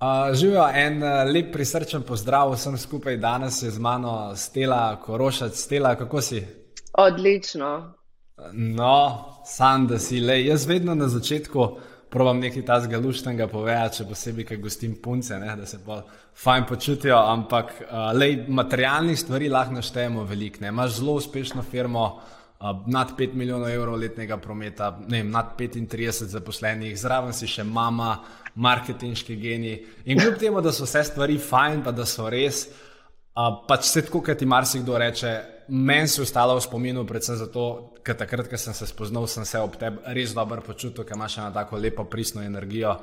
Uh, Živijo en uh, lep prisrčen pozdrav vsem skupaj. Danes je z mano Stela Korošac. Stela, kako si? Odlično. No, sam da si le. Jaz vedno na začetku provam nekaj tazga luštnega povedati, še posebej, ker gostim punce, ne, da se pa fajn počutijo, ampak uh, lej, materialnih stvari lahko naštejemo veliko. Imaš zelo uspešno firmo, uh, nad 5 milijonov evrov letnega prometa, ne, nad 35 zaposlenih, zraven si še mama, marketinški geni. In kljub temu, da so vse stvari fajn, pa da so res, uh, pač se tako, kot ti marsikdo reče, meni se je ostalo v spominu, predvsem zato, ker takrat, ko sem se spoznal, sem se ob tebi res dobro počutil, ker imaš eno tako lepo, pristno energijo.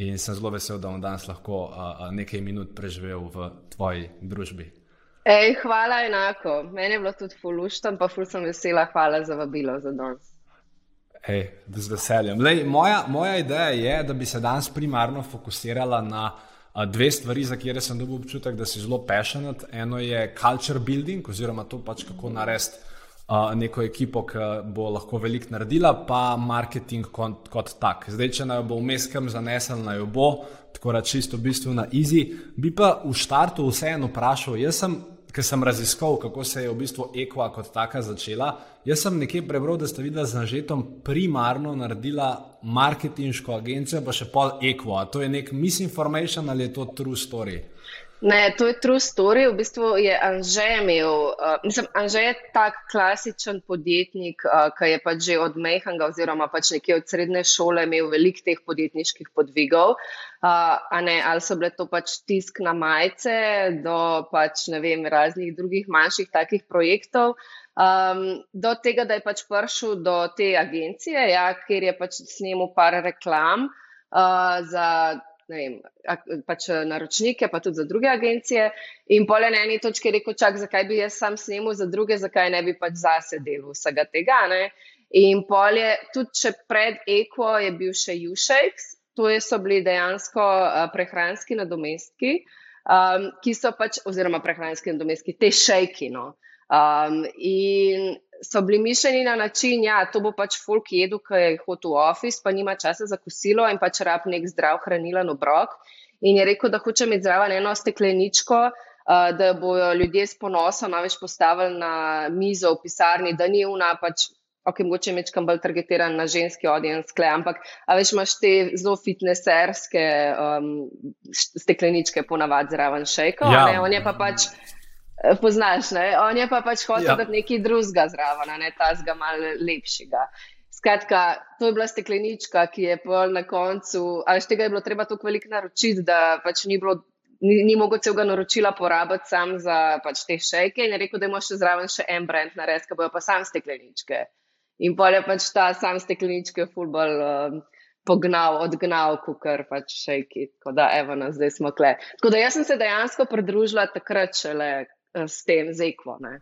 In sem zelo vesel, da bom danes lahko uh, nekaj minut preživel v tvoji družbi. Ej, hvala enako. Meni je bilo tudi fuluštam, pa ful sem vesela. Hvala za vabilo za danes. Ej, z veseljem. Lej, moja, moja ideja je, da bi se danes primarno fokusirala na dve stvari, za kere sem dobil občutek, da si zelo passionate. Eno je culture building, oziroma to pač kako narediti neko ekipo, ki bo lahko veliko naredila, pa marketing kot, kot tak. Zdaj, če naj bo vmeskem zanesel, naj bo, tako da čisto v bistvu na easy. Bi pa v štartu vseeno vprašal, jaz sem ker sem raziskal, kako se je v bistvu Equa kot taka začela. Jaz sem nekje prebral, da ste videli z Anžetom primarno naredila marketinško agencijo, pa še pol Equa. To je nek misinformation ali je to true story? Ne, to je true story. V bistvu je Anže imel, uh, mislim, Anže je tak klasičen podjetnik, uh, ki je pač že od Mehanga oziroma pač nekje od srednje šole imel veliko teh podjetniških podvigov. Uh, ne, ali so bile to pač tisk na majice do pač ne vem, raznih drugih manjših takih projektov. Um, do tega, da je pač prišel do te agencije, ja, kjer je pač snemal par reklam uh, za vem, pač eh, naročnike, pa tudi za druge agencije. In pole na eni točki rekel, čak, zakaj bi jaz sam snemal za druge, zakaj ne bi pač zase delal vsega tega. Ne? In polje, tudi če pred Eko je bil še U-Shakes, to so bili dejansko uh, prehranski nadomestki, um, ki so pač, oziroma prehranski nadomestki, te šejki. No? Um, in so bili mišljeni na način, da ja, to bo pač folk jedel, ki je hotel v office, pa nima časa za kosilo in pač rab nek zdrav hranilen obrok. In je rekel, da hoče imeti zraven eno stekleničko, uh, da bojo ljudje s ponosom največ postavili na mizo v pisarni, da ni una pač. Ok, mogoče je kam bolj targetiran na ženski audience, ampak veš, imaš te zelo fitnesserske um, stekleničke, ponavadi zraven šejko. Ja. On je pa pač. Eh, poznaš, ne? on je pa pač hotel ja. dati nekaj drugega zraven, ne ta zga malo lepšega. Skratka, to je bila steklenička, ki je pol na koncu, ali tega je bilo treba tako veliko naročiti, da pač ni bilo. Ni, ni mogoče celega naročila porabiti sam za pač te šejke, in je rekel, da ima še zraven še en brand na res, ki bojo pa sam stekleničke. In pol je pač ta sam stekleničke fulbol um, pognal, odgnal, kukar pač šejki. Tako da, evo, nas zdaj smo kle. Tako da jaz sem se dejansko pridružila takrat šele, Eh, s tem z ekvo. Ne?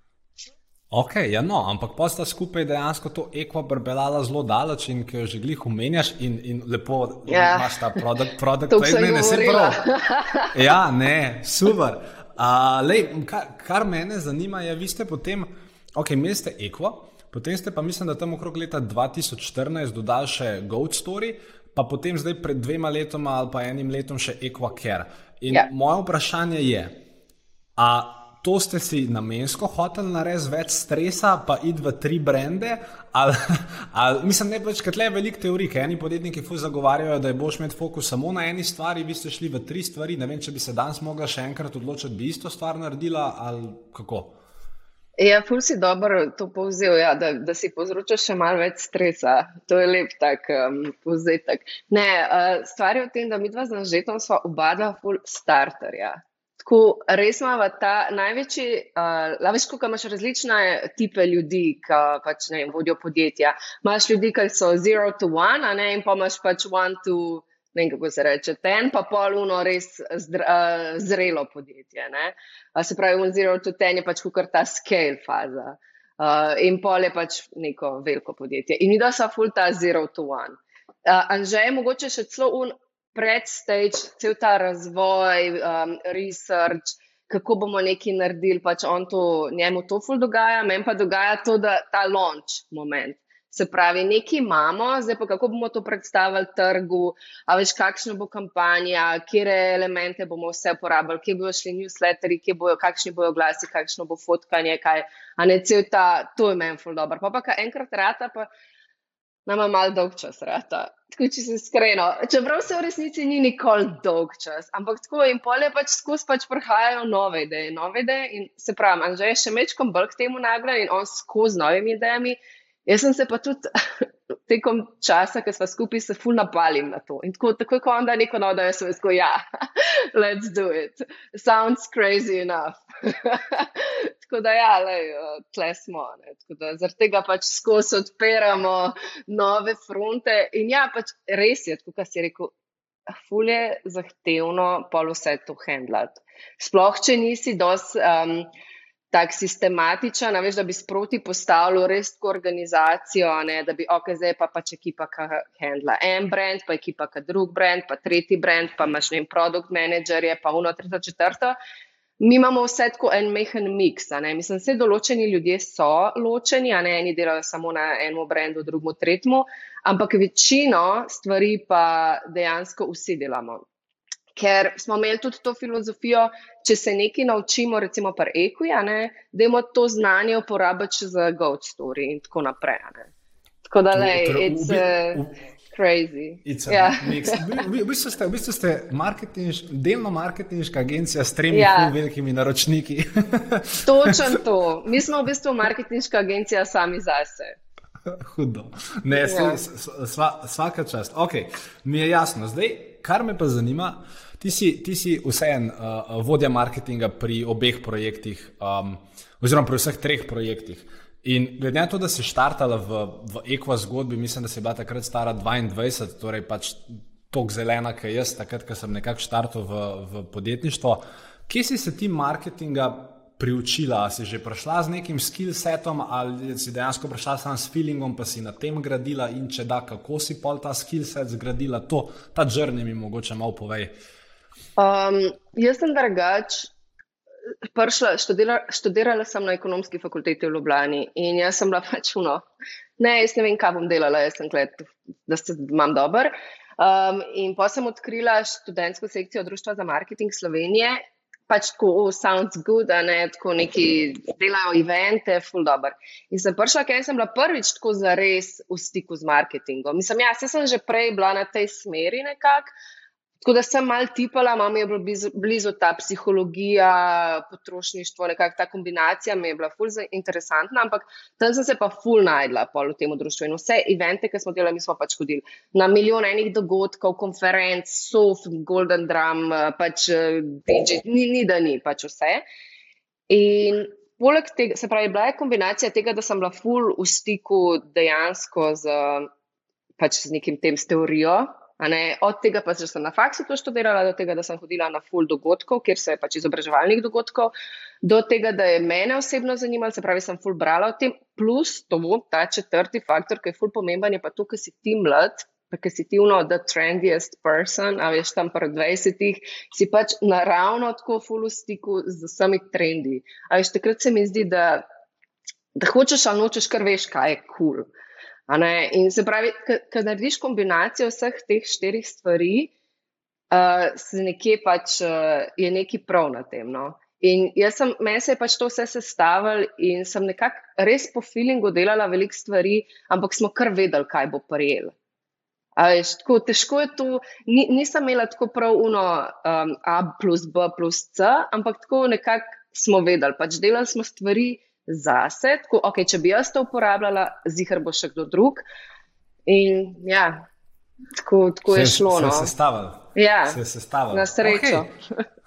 Ok, ja, no, ampak pa sta skupaj dejansko to ekvo brbelala zelo daleč in ki jo že glih umenjaš in, in lepo ja. imaš ta produkt, produkt ne, ne, se prav. Ja, ne, super. Uh, lej, kar, kar mene zanima je, vi ste potem, ok, imeli ste ekvo, potem ste pa mislim, da tam okrog leta 2014 dodali še Goat Story, pa potem zdaj pred dvema letoma ali pa enim letom še Equa Care. In ja. moje vprašanje je, a to ste si namensko hoteli narediti več stresa, pa id v tri brende. Ali, ali, mislim, več, kaj je veliko teorij. Eni podjetniki fu zagovarjajo, da je boš imeti fokus samo na eni stvari, vi ste šli v tri stvari. Ne vem, če bi se danes mogla še enkrat odločiti, bi isto stvar naredila ali kako. Ja, ful si dobro to povzel, ja, da, da si povzročaš še malo več stresa. To je lep tak um, povzetek. Ne, uh, stvar je v tem, da mi dva z Anžetom sva oba dva ful starterja Tako res imamo ta največji, uh, veš, kako imaš različne type ljudi, ki pač ne vodijo podjetja. Imáš ljudi, ki so zero to one, ne, in pa imaš pač one to, ne vem kako se reče, ten, pa pol uno res zdr, uh, zrelo podjetje. Ne. Se pravi, zero to ten je pač kukar ta scale faza. Uh, in pol je pač neko veliko podjetje. In mi da so full ta zero to one. Uh, Anže je mogoče še celo un predstage, cel ta razvoj, um, research, kako bomo nekaj naredili, pač on to, njemu to ful dogaja, meni pa dogaja to, da ta launch moment. Se pravi, nekaj imamo, zdaj pa kako bomo to predstavili trgu, a veš, kakšna bo kampanja, kje elemente bomo vse uporabljali, kje bojo šli newsletteri, kje bojo, kakšni bojo glasi, kakšno bo fotkanje, kaj, a ne cel ta, to je meni ful dobro. Pa pa, enkrat rata, pa nama mal dolg čas rata. Tako če se iskreno. Čeprav se v resnici ni nikoli dolg čas, ampak tako in polje pač skozi pač prihajajo nove ideje, nove ideje in se pravi, Anže je še mečkom bolj k temu nagra in on skozi novimi idejami. Jaz sem se pa tudi tekom časa, ki smo skupaj, se ful napalim na to. In tako, tako ko on da neko nodo, jaz sem rekel, ja, let's do it. Sounds crazy enough. tako da ja, lej, tle smo. Zaradi tega pač skozi odpiramo nove fronte. In ja, pač res je, kot si rekel, ful je zahtevno pol vse to handlati. Sploh, če nisi dosti. Um, tak sistematičen, veš, da bi sproti postavil res tako organizacijo, ne, da bi, ok, zdaj pa pač ekipa, ki handla en brand, pa ekipa, ki drug brand, pa tretji brand, pa imaš ne produkt managerje, pa uno, tretjo, četrto. Mi imamo vse tako en mehen miks, mislim, vse določeni ljudje so ločeni, a ne eni delajo samo na enem brandu, drugemu, tretjemu, ampak večino stvari pa dejansko vsi delamo ker smo imeli tudi to filozofijo, če se nekaj naučimo, recimo pri EQ, da imamo to znanje uporabiti za Goat Story in tako naprej. Ne? Tako da, le, it's uh, crazy. It's yeah. Ja. v, v, bistvu ste, v bistvu ste marketing, delno marketinška agencija s tremi yeah. Ja. velikimi naročniki. Točno to. Mi smo v bistvu marketinška agencija sami zase. Hudo. Ne, ja. sva, svaka čast. Okay. Mi je jasno. Zdaj, kar me pa zanima, Ti si, ti si vseen uh, vodja marketinga pri obeh projektih, um, oziroma pri vseh treh projektih. In glede na to, da si štartala v, v ekva zgodbi, mislim, da si bila takrat stara 22, torej pač tako zelena, kot jaz, takrat, ko sem nekako štartal v, v podjetništvo. Kje si se ti marketinga priučila? A si že prišla z nekim skill setom ali si dejansko prišla samo s feelingom, pa si na tem gradila in če da, kako si pol ta skill set zgradila, to, ta črni mi mogoče malo povej. Um, jaz sem drugač. Pršla, študira, študirala sem na ekonomski fakulteti v Ljubljani in jaz sem bila pač uno. Ne, jaz ne vem, kaj bom delala, jaz sem gled, da se imam dober. Um, in pa sem odkrila študentsko sekcijo Društva za marketing Slovenije. Pač tako, oh, sounds good, a ne tako neki delajo evente, full dobro. In sem prišla, ker sem bila prvič tako zares v stiku z marketingom. Mislim, ja, sem že prej bila na tej smeri nekako. Tako da sem mal tipala, imam je bilo blizu, blizu ta psihologija, potrošništvo, nekako ta kombinacija mi je bila ful interesantna, ampak tam sem se pa ful najdla pol v tem društvu. In vse evente, ki smo delali, mi smo pač hodili na milijon enih dogodkov, konferenc, soft, golden drum, pač DJ, ni, ni da ni, pač vse. In poleg tega, se pravi, bila je kombinacija tega, da sem bila ful v stiku dejansko z, pač z nekim tem s teorijo. Od tega pa sem na faksu to študirala, do tega, da sem hodila na full dogodkov, kjer se je pač izobraževalnih dogodkov, do tega, da je mene osebno zanimalo, se pravi, sem full brala o tem, plus to, ta četrti faktor, ki je full pomemben, je pa to, ker si ti mlad, ker si ti uno, the trendiest person, a veš tam pred 20-ih, si pač naravno tako full v stiku z vsemi trendi. A veš, takrat se mi zdi, da, da hočeš ali nočeš, kar veš, kaj je kul. Cool. In se pravi, ko narediš kombinacijo vseh teh štirih stvari, uh, nekje pač, uh, je nekaj prav na tem. No? In jaz sem, meni se je pač to vse sestavljal in sem nekako res po feelingu delala veliko stvari, ampak smo kar vedeli, kaj bo prijel. Veš, tako težko je to, ni, nisem imela tako prav uno um, A plus B plus C, ampak tako nekako smo vedeli, pač delali smo stvari zase, tako, okay, če bi jaz to uporabljala, zihar bo še kdo drug. In ja, tako, tako se, je šlo. Se no. je sestavljalo. Ja, se je sestavljalo. Na srečo. Okay.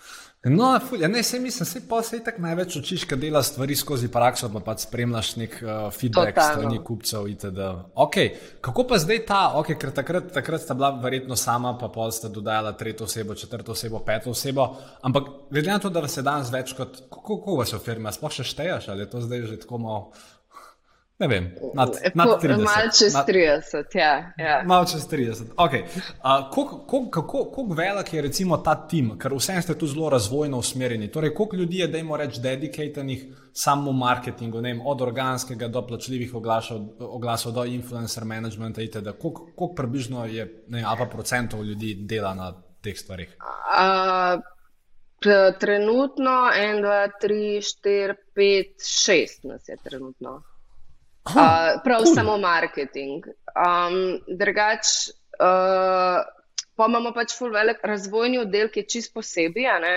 No, fulj, ja, ne, se mislim, se pa se tako največ učiš, kad dela stvari skozi prakso, pa pa spremljaš nek uh, feedback Totalno. strani kupcev itd. Ok, kako pa zdaj ta, ok, ker takrat, takrat sta bila verjetno sama, pa pol sta dodajala tretjo osebo, četrto osebo, peto osebo, ampak glede na to, da vas je danes več kot, kako vas v firmi, sploh še šteješ, ali je to zdaj že tako malo Ne vem, nad, nad 30. Malo čez 30, ja. ja. Malo čez 30. Okay. Uh, kako velik je recimo ta tim, ker vsem ste tu zelo razvojno usmerjeni? Torej, koliko ljudi je, da jim rečemo, dedikiranih samo marketingu, vem, od organskega do plačljivih oglasov, oglasov do influencer managementa itd. Koliko približno je, ne vem, ali pa procentov ljudi dela na teh stvarih? Uh, trenutno 1, 2, 3, 4, 5, 6 nas je trenutno. Uh, prav cool. samo marketing. Um, drugač, uh, pa imamo pač full velik razvojni oddelek, ki je čist posebej, uh,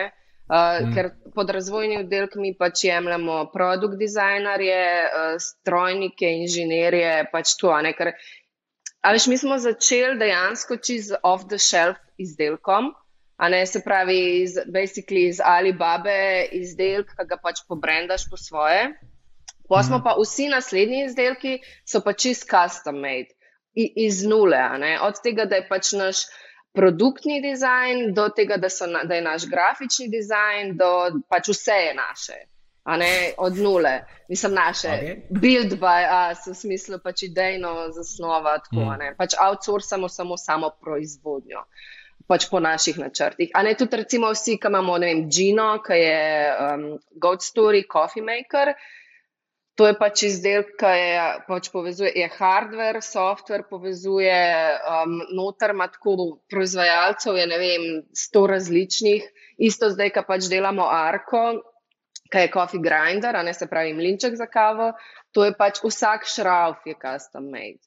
mm. ker pod razvojni oddelek mi pač jemljemo produkt dizajnerje, uh, strojnike, inženirje, pač to. Ker, veš, mi smo začeli dejansko čist off the shelf izdelkom. A ne se pravi, iz, iz Alibabe izdelek, ki ga pač pobrendaš po svoje. Pa smo mhm. pa vsi naslednji izdelki, so pa čist custom made, iz nule. Od tega, da je pač naš produktni dizajn, do tega, da, na, da je naš grafični dizajn, do pač vse je naše. Od nule, mislim, naše, okay. build by us, v smislu pač idejno zasnova, tako mm. pač outsourcamo samo samo proizvodnjo, pač po naših načrtih. A ne tudi, recimo, vsi, ki imamo, ne vem, Gino, ki je um, God Story, Coffee Maker, To je pač izdelek, ki je, pač povezuje, je hardware, software, povezuje um, noter, ima tako proizvajalcev, je ne vem, sto različnih. Isto zdaj, ki pač delamo Arko, ki je coffee grinder, a ne se pravi mlinček za kavo, to je pač vsak šrauf je custom made.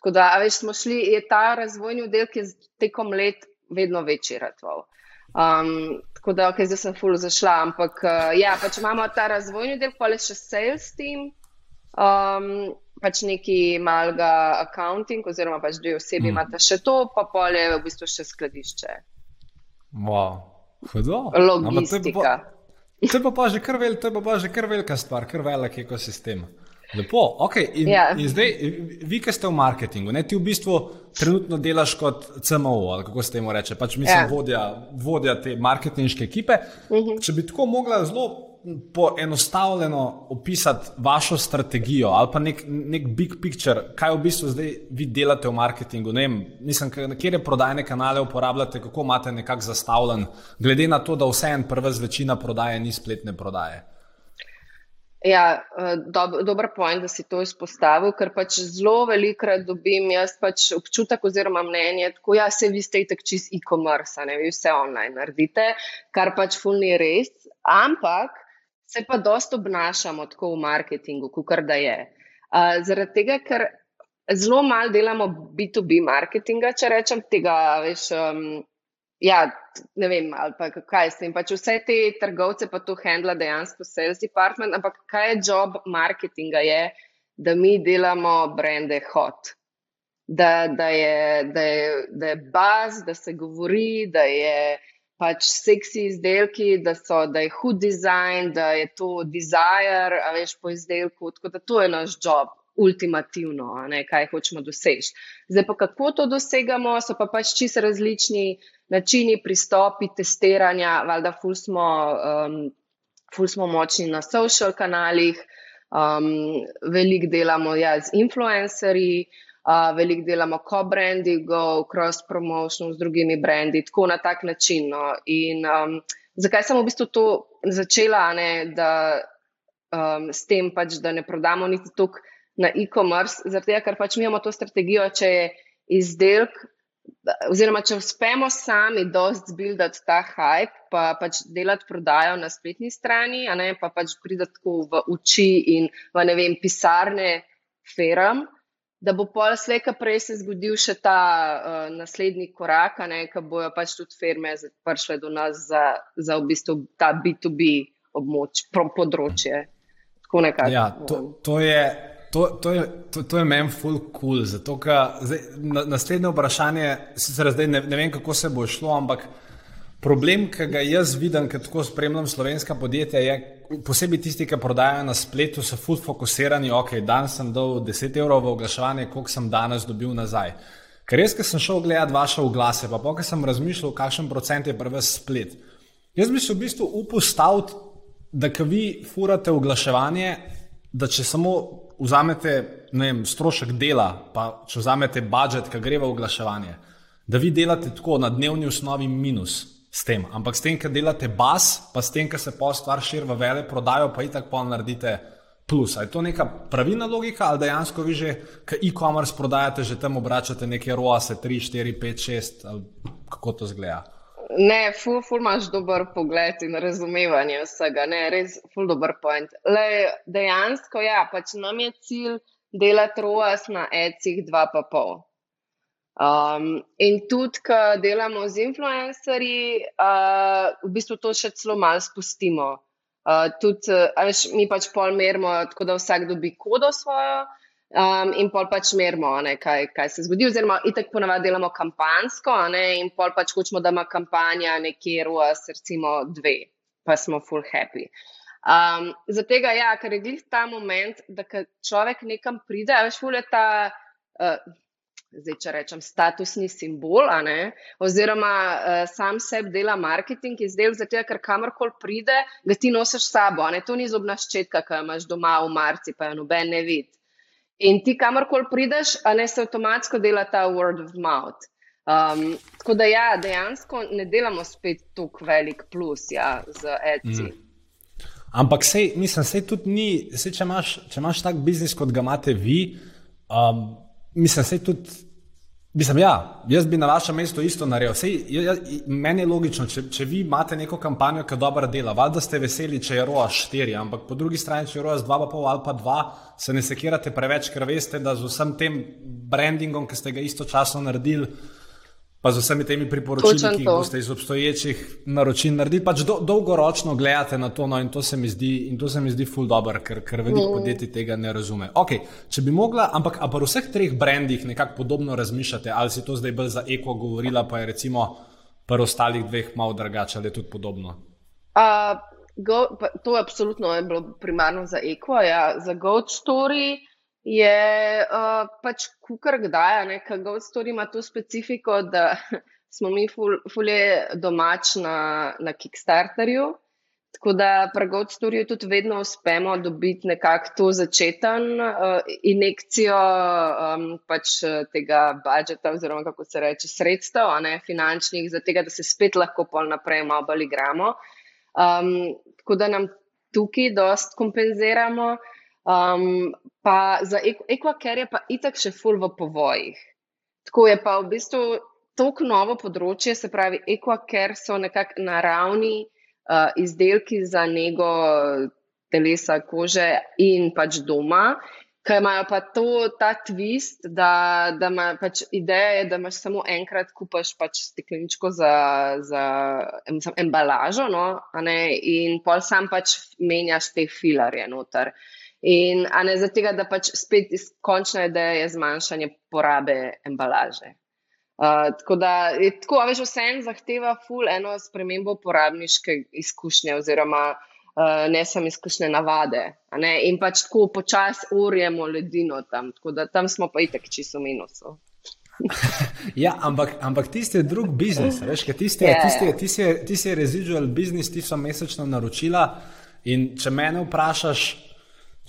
Tako da, veš, smo šli, je ta razvojni oddelek tekom let vedno večji ratval. Um, tako da, okay, zdaj sem full zašla, ampak uh, ja, pač imamo ta razvojni del, pa le še sales team, um, pač neki malga accounting, oziroma pač dve osebi mm. imate še to, pa pol je v bistvu še skladišče. Wow. Hudo. Logistika. To je pa, to je pa pa že kar velika stvar, kar velik ekosistem. Lepo, ok. In. Ja. in zdaj, vi, ki ste v marketingu, ne, ti v bistvu trenutno delaš kot CMO, ali kako se temu reče, pač mislim. Ja. vodja, vodja te marketinške ekipe. Uh mhm. -huh. Če bi tako mogla zelo poenostavljeno opisati vašo strategijo ali pa nek, nek big picture, kaj v bistvu zdaj vi delate v marketingu, ne vem, mislim, kje prodajne kanale uporabljate, kako imate nekako zastavljen, glede na to, da vse en prva zvečina prodaje ni spletne prodaje. Ja, eh, dob, dober point, da si to izpostavil, ker pač zelo velikrat dobim jaz pač občutek oziroma mnenje, tako ja, se vi ste itak čist e-commerce, ne vi vse online naredite, kar pač fulni res, ampak se pa dost obnašamo tako v marketingu, kot da je. Uh, zaradi tega, ker zelo malo delamo B2B marketinga, če rečem tega, veš. Um, ja, ne vem, ali pa kaj s tem. Pač vse te trgovce pa to handla dejansko sales department, ampak kaj je job marketinga, je, da mi delamo brende hot. Da, da, je, da, je, da je baz, da se govori, da je pač seksi izdelki, da, so, da je hud dizajn, da je to desire, a veš po izdelku. Tako da to je naš job ultimativno, ne, kaj hočemo doseči. Zdaj pa kako to dosegamo, so pa pač čisto različni načini, pristopi, testiranja, valjda ful smo, um, ful smo močni na social kanalih, um, veliko delamo ja, z influencerji. Uh, veliko delamo co-brandingov, cross-promotion z drugimi brendi, tako na tak način. No. In um, zakaj sem v bistvu to začela, ne, da um, s tem, pač, da ne prodamo niti toliko na e-commerce, zato ker pač mi imamo to strategijo, če je izdelek, oziroma če uspemo sami dost zbildati ta hype, pa pač delati prodajo na spletni strani, ne pa pač pridati tako v oči in v ne vem, pisarne feram. Da bo pol slejka prej se zgodil še ta uh, naslednji korak, ki bojo pač tudi firme prišle do nas za, za v bistvu ta B2B območje, področje. Ja, to, to je To, to je, to, to je meni full cool. Zato, ker naslednje vprašanje, sicer zdaj ne, ne vem, kako se bo šlo, ampak Problem, ki ga jaz vidim, ker tako spremljam slovenska podjetja, je posebej tisti, ki prodajajo na spletu, so full fokusirani. Ok, danes sem dal 10 evrov v oglaševanje, koliko sem danes dobil nazaj. Ker res, ker sem šel gledati vaše oglase, pa pokaj sem razmišljal, kakšen procent je prvi splet. Jaz bi se v bistvu upustal, da ki vi furate oglaševanje, da če samo vzamete vem, strošek dela, pa če vzamete budžet, ki gre v oglaševanje, da vi delate tako na dnevni osnovi minus s tem. Ampak s tem, ker delate bas, pa s tem, ker se pa stvar širi v vele prodajo, pa itak pa naredite plus. Je to neka pravilna logika ali dejansko vi že, ki e-commerce prodajate, že tam obračate neke roase 3, 4, 5, 6 ali kako to zgleda? Ne, ful, ful imaš dober pogled in razumevanje vsega, ne, res ful dober point. Le dejansko, ja, pač nam je cilj delati roas na ecih 2,5. Um, in tudi, ko delamo z influencerji, uh, v bistvu to še celo malo spustimo. Uh, tudi, veš, mi pač pol merimo, tako da vsak dobi kodo svojo. Um, in pol pač merimo, ne, kaj, kaj se zgodi, oziroma itek ponavadi delamo kampansko, ne, in pol pač hočemo, da ima kampanja nekje ROAS, recimo dve, pa smo full happy. Um, Zato, ja, ker je glih ta moment, da človek nekam pride, veš, full je ta. Uh, zdaj, če rečem, statusni simbol, oziroma uh, sam sebi dela marketing in zdaj, zato, ker kamorkoli pride, ga ti nosiš s sabo. Ne? To ni zobna ščetka, ki jo imaš doma v marci, pa jo noben ne vidi. In ti kamorkoli prideš, a ne se avtomatsko dela ta word of mouth. Um, tako da, ja, dejansko ne delamo spet tako velik plus ja, z ECI. Mm. Ampak, sej, mislim, sej tudi ni, sej, če imaš, imaš tak biznis, kot ga imate vi, um, Mislim, je tudi. Mislim, ja, jaz bi na vašem mestu isto naredil. Sej, ja, meni je logično, če, če vi imate neko kampanjo, ki dobro dela, valjda ste veseli, če je ROA 4, ampak po drugi strani, če je ROA 2,5 ali pa 2, se ne sekirate preveč, ker veste, da z vsem tem brandingom, ki ste ga istočasno naredili, pa z vsemi temi priporočili, ki jih boste iz obstoječih naročil naredili, pač do, dolgoročno gledate na to. No, in to se mi zdi, in to se mi zdi ful dobro, ker, ker veliko mm. podjetij tega ne razume. Okay, če bi mogla, ampak pri vseh treh brendih nekako podobno razmišljate, ali si to zdaj bolj za eko govorila, pa je recimo pri ostalih dveh malo drugače, ali je tudi podobno. Uh, go, pa, to je absolutno je bilo primarno za eko, ja, za Goat Story je uh, pač kukar kdaj, nekaj Gold Story ima to specifiko, da smo mi fulje domač na, na Kickstarterju. Tako da pri Gold Storyju tudi vedno uspemo dobiti nekako to začeten uh, injekcijo um, pač tega budžeta oziroma kako se reče sredstev, ne finančnih, za tega, da se spet lahko pol naprej malo bolj igramo. Um, tako da nam tukaj dost kompenziramo. Um, pa za ekvaker je pa itak še full v povojih. Tako je pa v bistvu tako novo področje, se pravi, ekvaker so nekako naravni uh, izdelki za nego telesa, kože in pač doma. Kaj imajo pa to, ta twist, da, da ima pač ideja, je, da imaš samo enkrat kupaš pač stekleničko za, za embalažo, no, in pol sam pač menjaš te filarje noter. Uh, In ne za tega, da pač spet končna ideja je zmanjšanje porabe embalaže. Uh, tako da je tako, a veš, vse en zahteva ful eno spremembo uporabniške izkušnje oziroma uh, ne samo izkušnje navade. In pač tako počasi urjemo ledino tam, tako da tam smo pa itek čisto minusu. ja, ampak, ampak tisti je drug biznis, veš, tisti je, yeah. tisti je, je, je residual biznis, ti so mesečno naročila. In če mene vprašaš,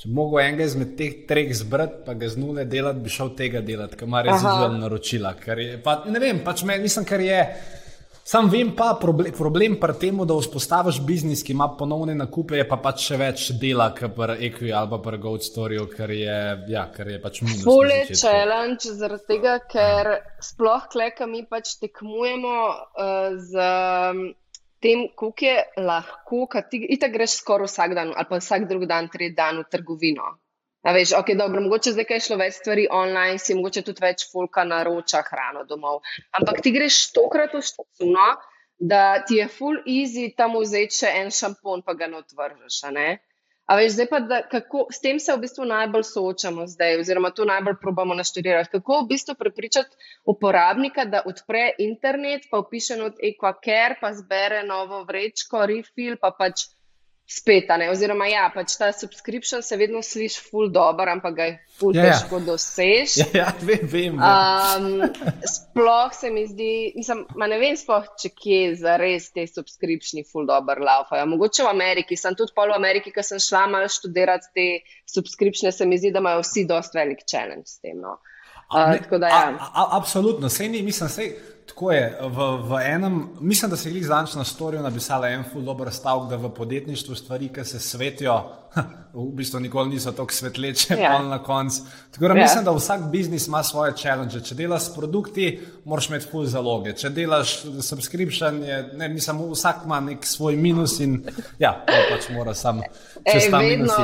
Če mogel enega izmed teh treh zbrati, pa ga z nule delati, bi šel tega delati, kar ima rezidualna naročila. Je, pa, ne vem, pač me, mislim, kar je. Sam vem pa, problem, problem pri tem, da vzpostaviš biznis, ki ima ponovne nakupe, je pa pač še več dela, kot pri Equi ali pa pri Gold Storyju, ker je, ja, ker je pač minus. Fule challenge, zaradi tega, ker sploh kleka mi pač tekmujemo uh, z tem, koliko je lahko, kaj ti ta greš skoraj vsak dan ali pa vsak drug dan, tri dan v trgovino. A veš, ok, dobro, mogoče zdaj kaj šlo več stvari online, si mogoče tudi več folka naroča hrano domov. Ampak ti greš tokrat v štucuno, da ti je full easy tam vzeti še en šampon, pa ga ne otvržeš. A veš, zdaj pa, da, kako, s tem se v bistvu najbolj soočamo zdaj, oziroma to najbolj probamo naštudirati. Kako v bistvu prepričati uporabnika, da odpre internet, pa upiše not EquaCare, pa zbere novo vrečko, refill, pa pač spet, ne? oziroma ja, pač ta subscription se vedno sliši ful dobro, ampak ga je ful ja, ja. težko ja. dosež. Ja, ja, vem, vem. Um, sploh se mi zdi, mislim, ne vem sploh, če kje za res te subscriptioni ful dobro laufajo. Mogoče v Ameriki, sem tudi pol v Ameriki, ker sem šla malo študirati te subscriptione, se mi zdi, da imajo vsi dost velik challenge s tem. No. Uh, ne, da, ja. a, a, absolutno, sej ni, mislim, sej. Tako je. V, v enem, mislim, da se je jih zdaj na storju napisala en ful dobr stavek, da v podjetništvu stvari, ki se svetijo, v bistvu nikoli niso tako svetleče, ja. pa na koncu. Tako da ja. mislim, da vsak biznis ima svoje challenge. Če delaš s produkti, moraš imeti ful zaloge. Če delaš subscription, je, ne, mislim, vsak ima nek svoj minus in ja, pač mora sam. Ej, vedno,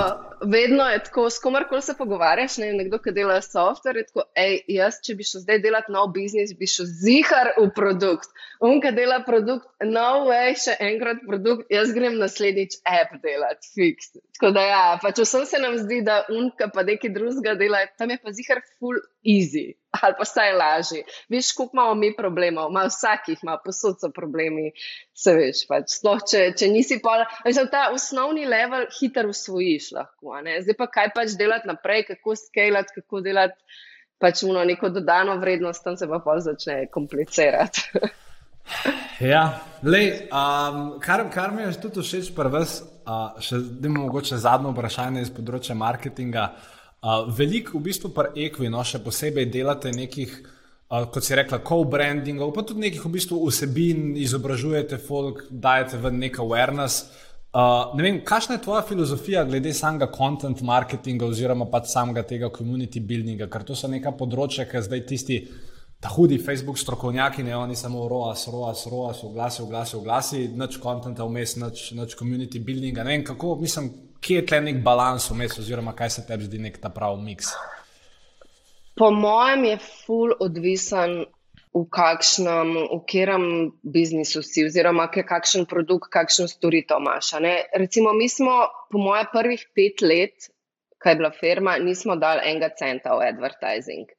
vedno je tako, s komarkoli se pogovarjaš, ne, nekdo, ki dela software, je tako, ej, jaz, če bi šel zdaj delati nov biznis, bi šel zihar v produkt. On, ki dela produkt, no way, še enkrat produkt, jaz grem naslednjič app delati, fix. Tako da ja, pač vsem se nam zdi, da un, ki pa nekaj drugega dela, tam je pa zihar full easy ali pa vsaj lažje. Veš, koliko imamo mi problemov, ima vsakih, ima posod so problemi, se veš. Pač. Sploh, če, če nisi pol, veš, ta osnovni level hitro usvojiš lahko. Zdaj pa kaj pač delati naprej, kako skalati, kako delati pač uno neko dodano vrednost, tam se pa pol začne komplicirati. Ja, lej, um, kar, kar mi je tudi všeč, pa vas, uh, še mogoče zadnje vprašanje iz področja marketinga. Uh, veliko v bistvu pri Equi, no, še posebej delate nekih, uh, kot si rekla, co-brandingov, pa tudi nekih v bistvu vsebin, izobražujete folk, dajete v nek awareness. Uh, ne vem, kakšna je tvoja filozofija glede samega content marketinga oziroma pa samega tega community buildinga, ker to so neka področja, ki zdaj tisti. Ta hudi Facebook strokovnjaki, ne oni samo ROAS, ROAS, ROAS, oglasi, oglasi, oglasi, nič konta vmes, nič, nič community buildinga. Ne vem, kako, mislim, kje je tle nek balans vmes, oziroma kaj se tebi zdi nek ta pravi miks? Po mojem je full odvisen, v kakšnem, v katerem biznisu si, oziroma kakšen produkt, kakšno storitev imaš. Recimo, mi smo, po mojem, prvih pet let, kaj je bila firma, nismo dali enega centa v advertising.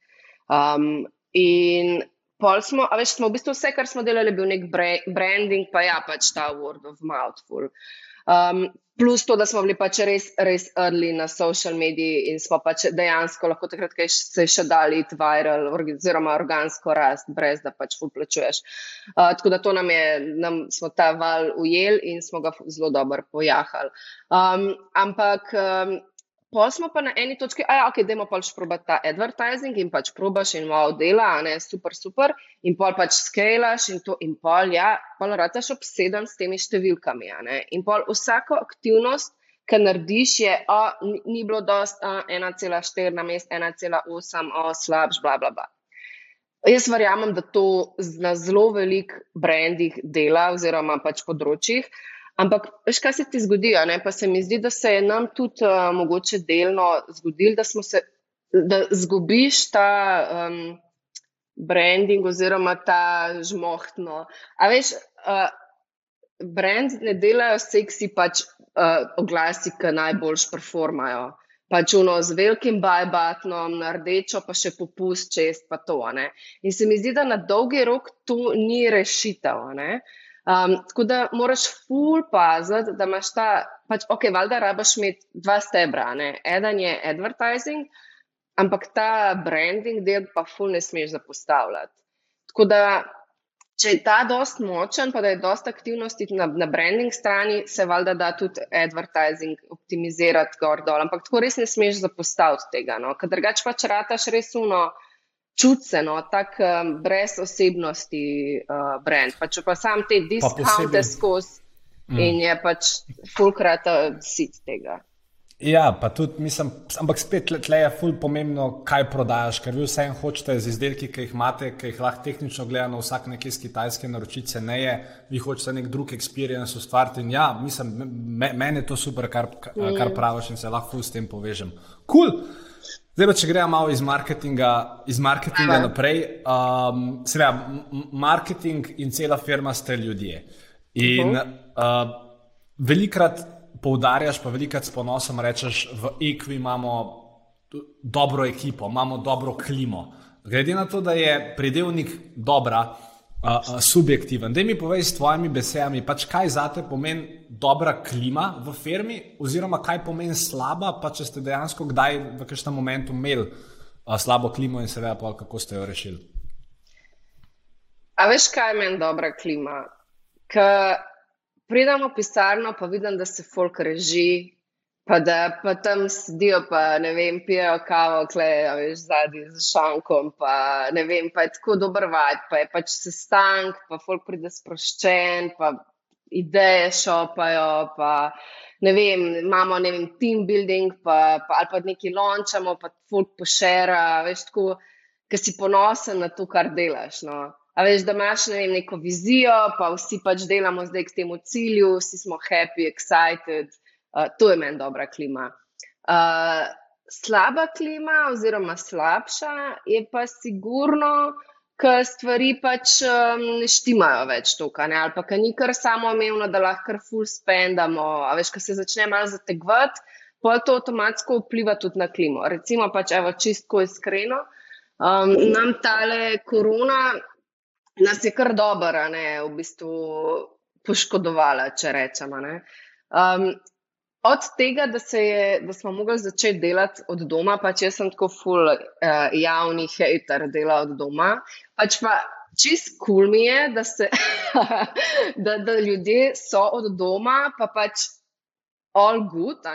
Um, in pol smo, a veš, smo v bistvu vse, kar smo delali, bil nek branding, pa ja, pač ta word of mouth. Um, plus to, da smo bili pač res, res early na social mediji in smo pač dejansko lahko takrat, kaj se še dali viral, oziroma organsko rast, brez da pač uplačuješ. Uh, tako da to nam je, nam smo ta val ujeli in smo ga zelo dobro pojahali. Um, ampak. Um, Pol smo pa na eni točki, a ja, ok, dajmo pač probati ta advertising in pač probaš in wow, dela, ne, super, super, in pol pač skalaš in to, in pol, ja, pol rataš obseden s temi številkami, ne, in pol vsako aktivnost, ki narediš, je, a, ni, ni bilo dost, a, 1,4 na mest, 1,8, a, slabš, bla, bla, bla. Jaz verjamem, da to na zelo velik brandih dela oziroma pač področjih, Ampak, veš, kaj se ti zgodi? Pa se mi zdi, da se je nam tudi uh, mogoče delno zgodilo, da se, da zgubiš ta um, branding oziroma ta žmohtno. A veš, uh, brand ne delajo seksi pač uh, oglasi, ki najboljš performajo. Pač uno z velikim bajbatnom, na rdečo, pa še popust čest, pa to. Ne? In se mi zdi, da na dolgi rok to ni rešitev. Uh, Um, tako da moraš ful paziti, da imaš ta, pač, ok, valjda rabaš imeti dva stebra. Ne? Eden je advertising, ampak ta branding del pa ful ne smeš zapostavljati. Tako da, če je ta dost močen, pa da je dost aktivnosti na, na branding strani, se valjda da tudi advertising optimizirati gor dol. Ampak tako res ne smeš zapostaviti tega. No? Ker drugače pač rataš res uno čutveno, tako um, brez osebnosti, uh, brend. Pa če pa sam te diskaunte skozi mm. in je pač fulkrat sit tega. Ja, pa tudi mislim, ampak spet tle je ful pomembno, kaj prodajaš, ker vi vsem hočete z izdelki, ki jih imate, ki jih lahko tehnično gledano vsak nekje iz Kitajske naročice ne je, vi hočete nek drug experience ustvariti in ja, mislim, me, meni je to super, kar, kar mm. praviš in se lahko s tem povežem. Kul! Cool. Zdaj, pa, če gremo malo iz marketinga, iz marketinga naprej. Um, Seveda, marketing in cela firma ste ljudje. In uh, velikrat poudarjaš, pa velikrat s ponosom rečeš, v Ekvi imamo dobro ekipo, imamo dobro klimo. Glede na to, da je predelnik dobra, uh, uh, subjektiven, da mi povej s tvojimi besedami, pač kaj za te pomeni dobra klima v firmi, oziroma kaj pomeni slaba, pa če ste dejansko kdaj v kažem momentu imeli uh, slabo klimo in seveda pa kako ste jo rešili. A veš, kaj meni dobra klima? Ker pridem v pisarno, pa vidim, da se folk reži, pa da pa tam sedijo, pa ne vem, pijejo kavo, klejo, veš, zadnji z šankom, pa ne vem, pa je tako dober vaj, pa je pač sestank, pa folk pride sproščen, pa ideje šopajo, pa ne vem, imamo, ne vem, team building, pa, pa ali pa nekaj lončamo, pa folk pošera, veš, tako, ker si ponosen na to, kar delaš, no. A veš, da imaš ne vem, neko vizijo, pa vsi pač delamo zdaj k temu cilju, vsi smo happy, excited. Uh, to je meni dobra klima. Uh, slaba klima, oziroma slabša, je pa sigurno, ker stvari pač um, ne štimajo več tukaj, ali pa ni kar samo omejeno, da lahko kar full spendamo. A veš, ko se začne malo zategvati, pa to avtomatsko vpliva tudi na klimo. Recimo, pač, evo, čistko iskreno, um, nam tale korona nas je kar dobro, ne, v bistvu poškodovala, če rečemo. Um, od tega, da, je, da smo mogli začeti delati od doma, pač jaz sem tako full uh, javni hater dela od doma, pač pa čist kul cool mi je, da, se, da, da ljudje so od doma, pa pač all good,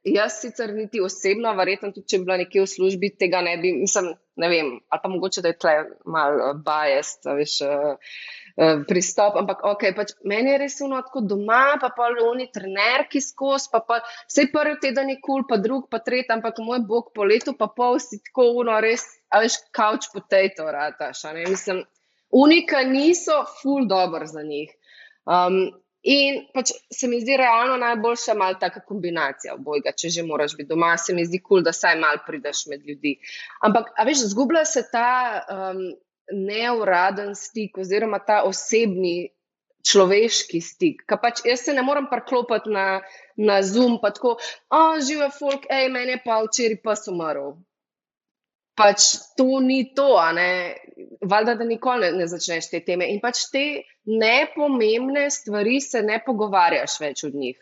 Jaz sicer niti osebno, verjetno tudi, če bi bila nekje v službi, tega ne bi, mislim, ne vem, ali pa mogoče, da je tle malo uh, biased, veš, uh, uh, pristop, ampak ok, pač meni je res uno tako doma, pa pa oni trenerki skozi, pa pa vse prvi teden je kul, cool, pa drug, pa tretji, ampak moj bog po letu, pa pol si tako uno res, a veš, couch potato rataš, a ne, mislim, unika niso full dobro za njih. Um, In pač se mi zdi realno najboljša malo taka kombinacija obojga, če že moraš biti doma, se mi zdi kul, cool, da saj mal prideš med ljudi. Ampak, a veš, zgublja se ta um, neuraden stik oziroma ta osebni človeški stik. Ka pač jaz se ne morem parklopati na, na Zoom, pa tako, o, žive folk, ej, meni je pa včeraj pa umrl pač to ni to, valjda, da nikoli ne, ne začneš te teme. In pač te nepomembne stvari se ne pogovarjaš več od njih.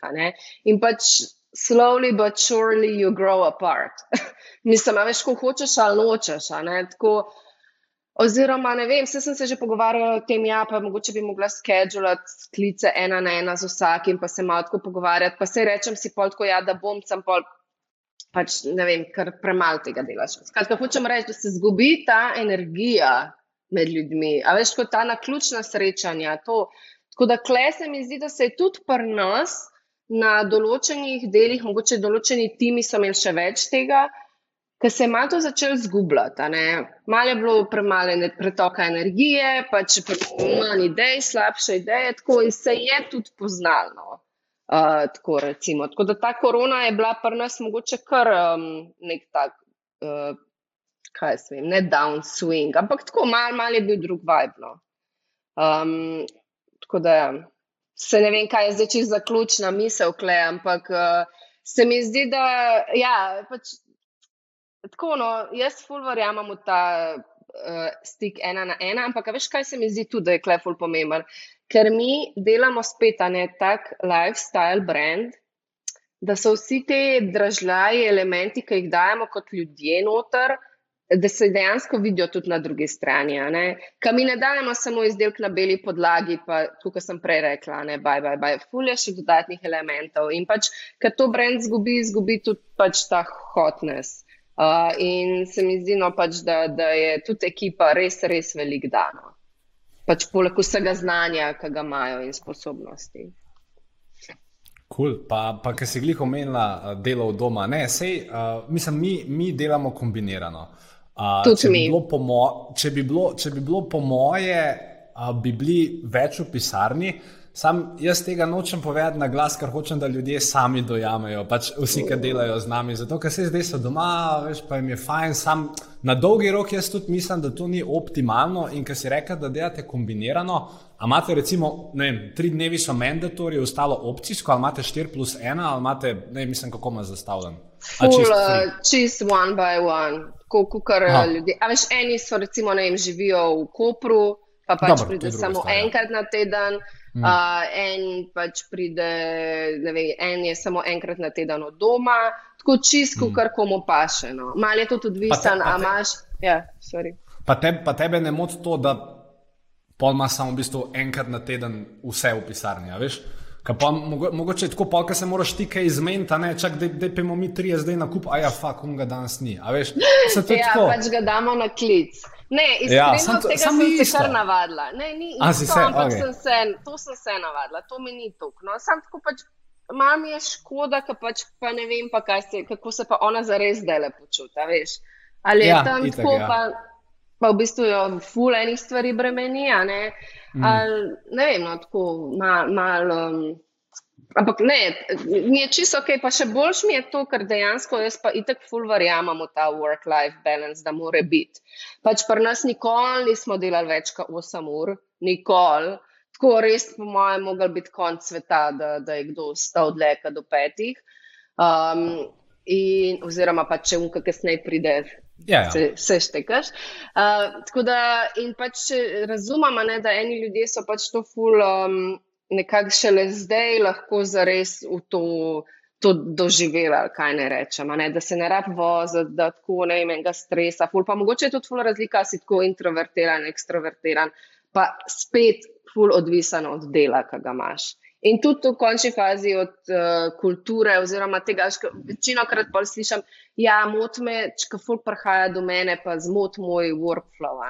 In pač slowly but surely you grow apart. Mislim, a veš, ko hočeš ali nočeš. Oziroma, ne vem, vse sem se že pogovarjala o tem, ja, pa mogoče bi mogla skedulati klice ena na ena z vsakim, pa se malo tako pogovarjati. Pa se rečem si pol tako, ja, da bom sem pol pač ne vem, kar premalo tega delaš. Skratka, hočem reči, da se zgubi ta energija med ljudmi, a veš, kot ta naključna srečanja. To. Tako da kle se mi zdi, da se je tudi pri nas na določenih delih, mogoče določeni timi so imeli še več tega. Ker se je malo to začelo zgubljati, malo je bilo premalo pretoka energije, pač manj idej, slabše ideje, tako in se je tudi poznalo. Uh, tako, recimo. tako da ta korona je bila pri nas mogoče kar um, nek tak, uh, kaj se vem, ne downswing, ampak tako malo mal je bil drug vibe. No. Um, tako da se ne vem, kaj je zdaj čisto zaključna misel, kle, ampak uh, se mi zdi, da ja, pač, tako, no, jaz ful verjamem v ta uh, stik ena na ena, ampak veš, kaj se mi zdi tudi, da je kleful pomemben ker mi delamo spet ne tak lifestyle brand, da so vsi ti dražljaji elementi, ki jih dajemo kot ljudje noter, da se dejansko vidijo tudi na drugi strani. Kaj mi ne dajemo samo izdelek na beli podlagi, pa kot sem prej rekla, ne baj, baj, baj, fulje še dodatnih elementov. In pač, ker to brand zgubi, zgubi tudi pač ta hotness. Uh, in se mi zdi, no, pač, da, da je tudi ekipa res, res velik dan. No pač poleg vsega znanja, ki ga imajo in sposobnosti. Cool. Pa, pa ki si glih omenila uh, delo od doma, ne, sej, uh, mislim, mi, mi delamo kombinirano. Uh, če, bi bi mo, če, bi bilo, če bi bilo po moje, uh, bi bili več v pisarni, sam jaz tega nočem povedati na glas, ker hočem, da ljudje sami dojamejo, pač vsi, ki delajo z nami. Zato, ker se zdaj so doma, veš, pa jim je fajn. Sam na dolgi rok jaz tudi mislim, da to ni optimalno in ker si rekel, da delate kombinirano. A imate recimo, ne vem, tri dnevi so mandatori, ostalo opcijsko, ali imate 4 plus 1, ali imate, ne vem, kako ima zastavljen. Full, uh, čist one by one, kot kar ljudje. A veš, eni so recimo, ne vem, živijo v Kopru pa pač Dobar, pride samo stvar, enkrat na teden. Mm. Uh, en pač pride, ne vem, en je samo enkrat na teden od doma, tako čisto, mm. kar komu paše. No. Mal je to tudi visen, a imaš. Ja, pa, te, pa tebe ne moti to, da pol ima samo v bistvu enkrat na teden vse v pisarni. Pa, mogo, mogoče je tako, da se moraš ti kaj izmeniti, ne čak, da pojmo mi tri zdaj na kup, a ja, fuk, on ga danes ni. Veš, ja, pač ga damo na klic. Ne, ja, iskreno, ja, tega sem se kar navadila. Ne, ni isto, se, ampak okay. sem se, to sem se navadila, to mi ni tok. No, sam tako pač, mam je škoda, ka pač pa ne vem pa, se, kako se pa ona zares dele počuta, veš. Ali je ja, tam itak, tako, ja. pa, pa v bistvu jo ful enih stvari bremeni, a ne. Mm. Al, ne vem, no, tako mal, mal um, Ampak ne, mi je čisto ok, pa še boljš mi je to, ker dejansko jaz pa itek full verjamem v ta work-life balance, da mora biti. Pač pri nas nikoli nismo delali več kot 8 ur, nikoli. Tako res, po mojem, mogel biti konc sveta, da, da je kdo stal dleka do petih. Um, in, oziroma pa če unka kasneje pride, ja, ja. se, se štekaš. Uh, tako da, in pač razumem, ne, da eni ljudje so pač to full. Um, nekako šele zdaj lahko zares v to, to doživela, kaj ne rečem. Ne? Da se ne rab voziti, da tako ne imenega stresa. Ful, pa mogoče je tudi ful razlika, si tako introvertiran, ekstrovertiran, pa spet ful odvisen od dela, ki ga imaš. In tudi v končni fazi od uh, kulture, oziroma tega, kar večino krat pa slišim, ja, mot me, če ful prihaja do mene, pa zmot moj workflow.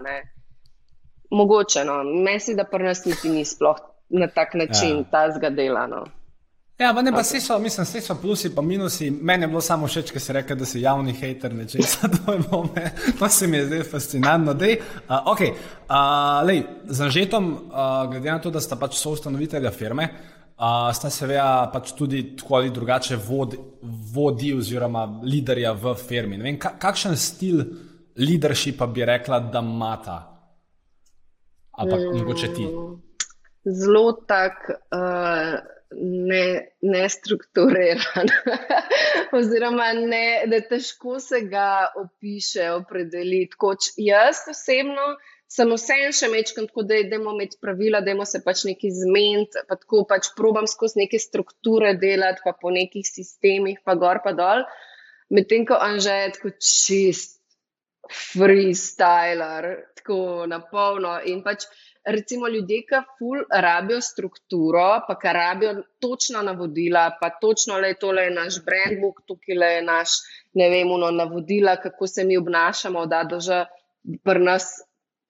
Mogoče, no, meni da pri nas niti ni sploh na tak način ja. ta zgadela. No. Ja, pa ne, pa okay. so, mislim, vse so plusi in minusi. Meni je bilo samo všeč, ker si rekel, da si javni hater nečesa. To, to se mi je zdaj fascinantno. Dej, uh, okay, uh, lej, z Anžetom, uh, glede na to, da sta pač soustanovitelja firme, uh, sta seveda pač tudi tako ali drugače vod, vodi oziroma liderja v firmi. Vem, ka, kakšen stil leadershipa bi rekla, da imata? Ampak mm. mogoče ti zelo tak uh, ne, nestrukturiran, oziroma ne, da težko se ga opiše, opredeli. Koč jaz osebno sem vseeno še mečkam, tako da idemo imeti pravila, da se pač neki zmeniti, pa tako pač probam skozi neke strukture delati, pa po nekih sistemih, pa gor pa dol. Medtem ko Anže je tako čist. Freestyler, tako na polno. In pač recimo ljudje, ki ful rabijo strukturo, pa ki rabijo točna navodila, pa točno le tole je naš brand book, tukaj le je naš, ne vem, no, navodila, kako se mi obnašamo, da že pri nas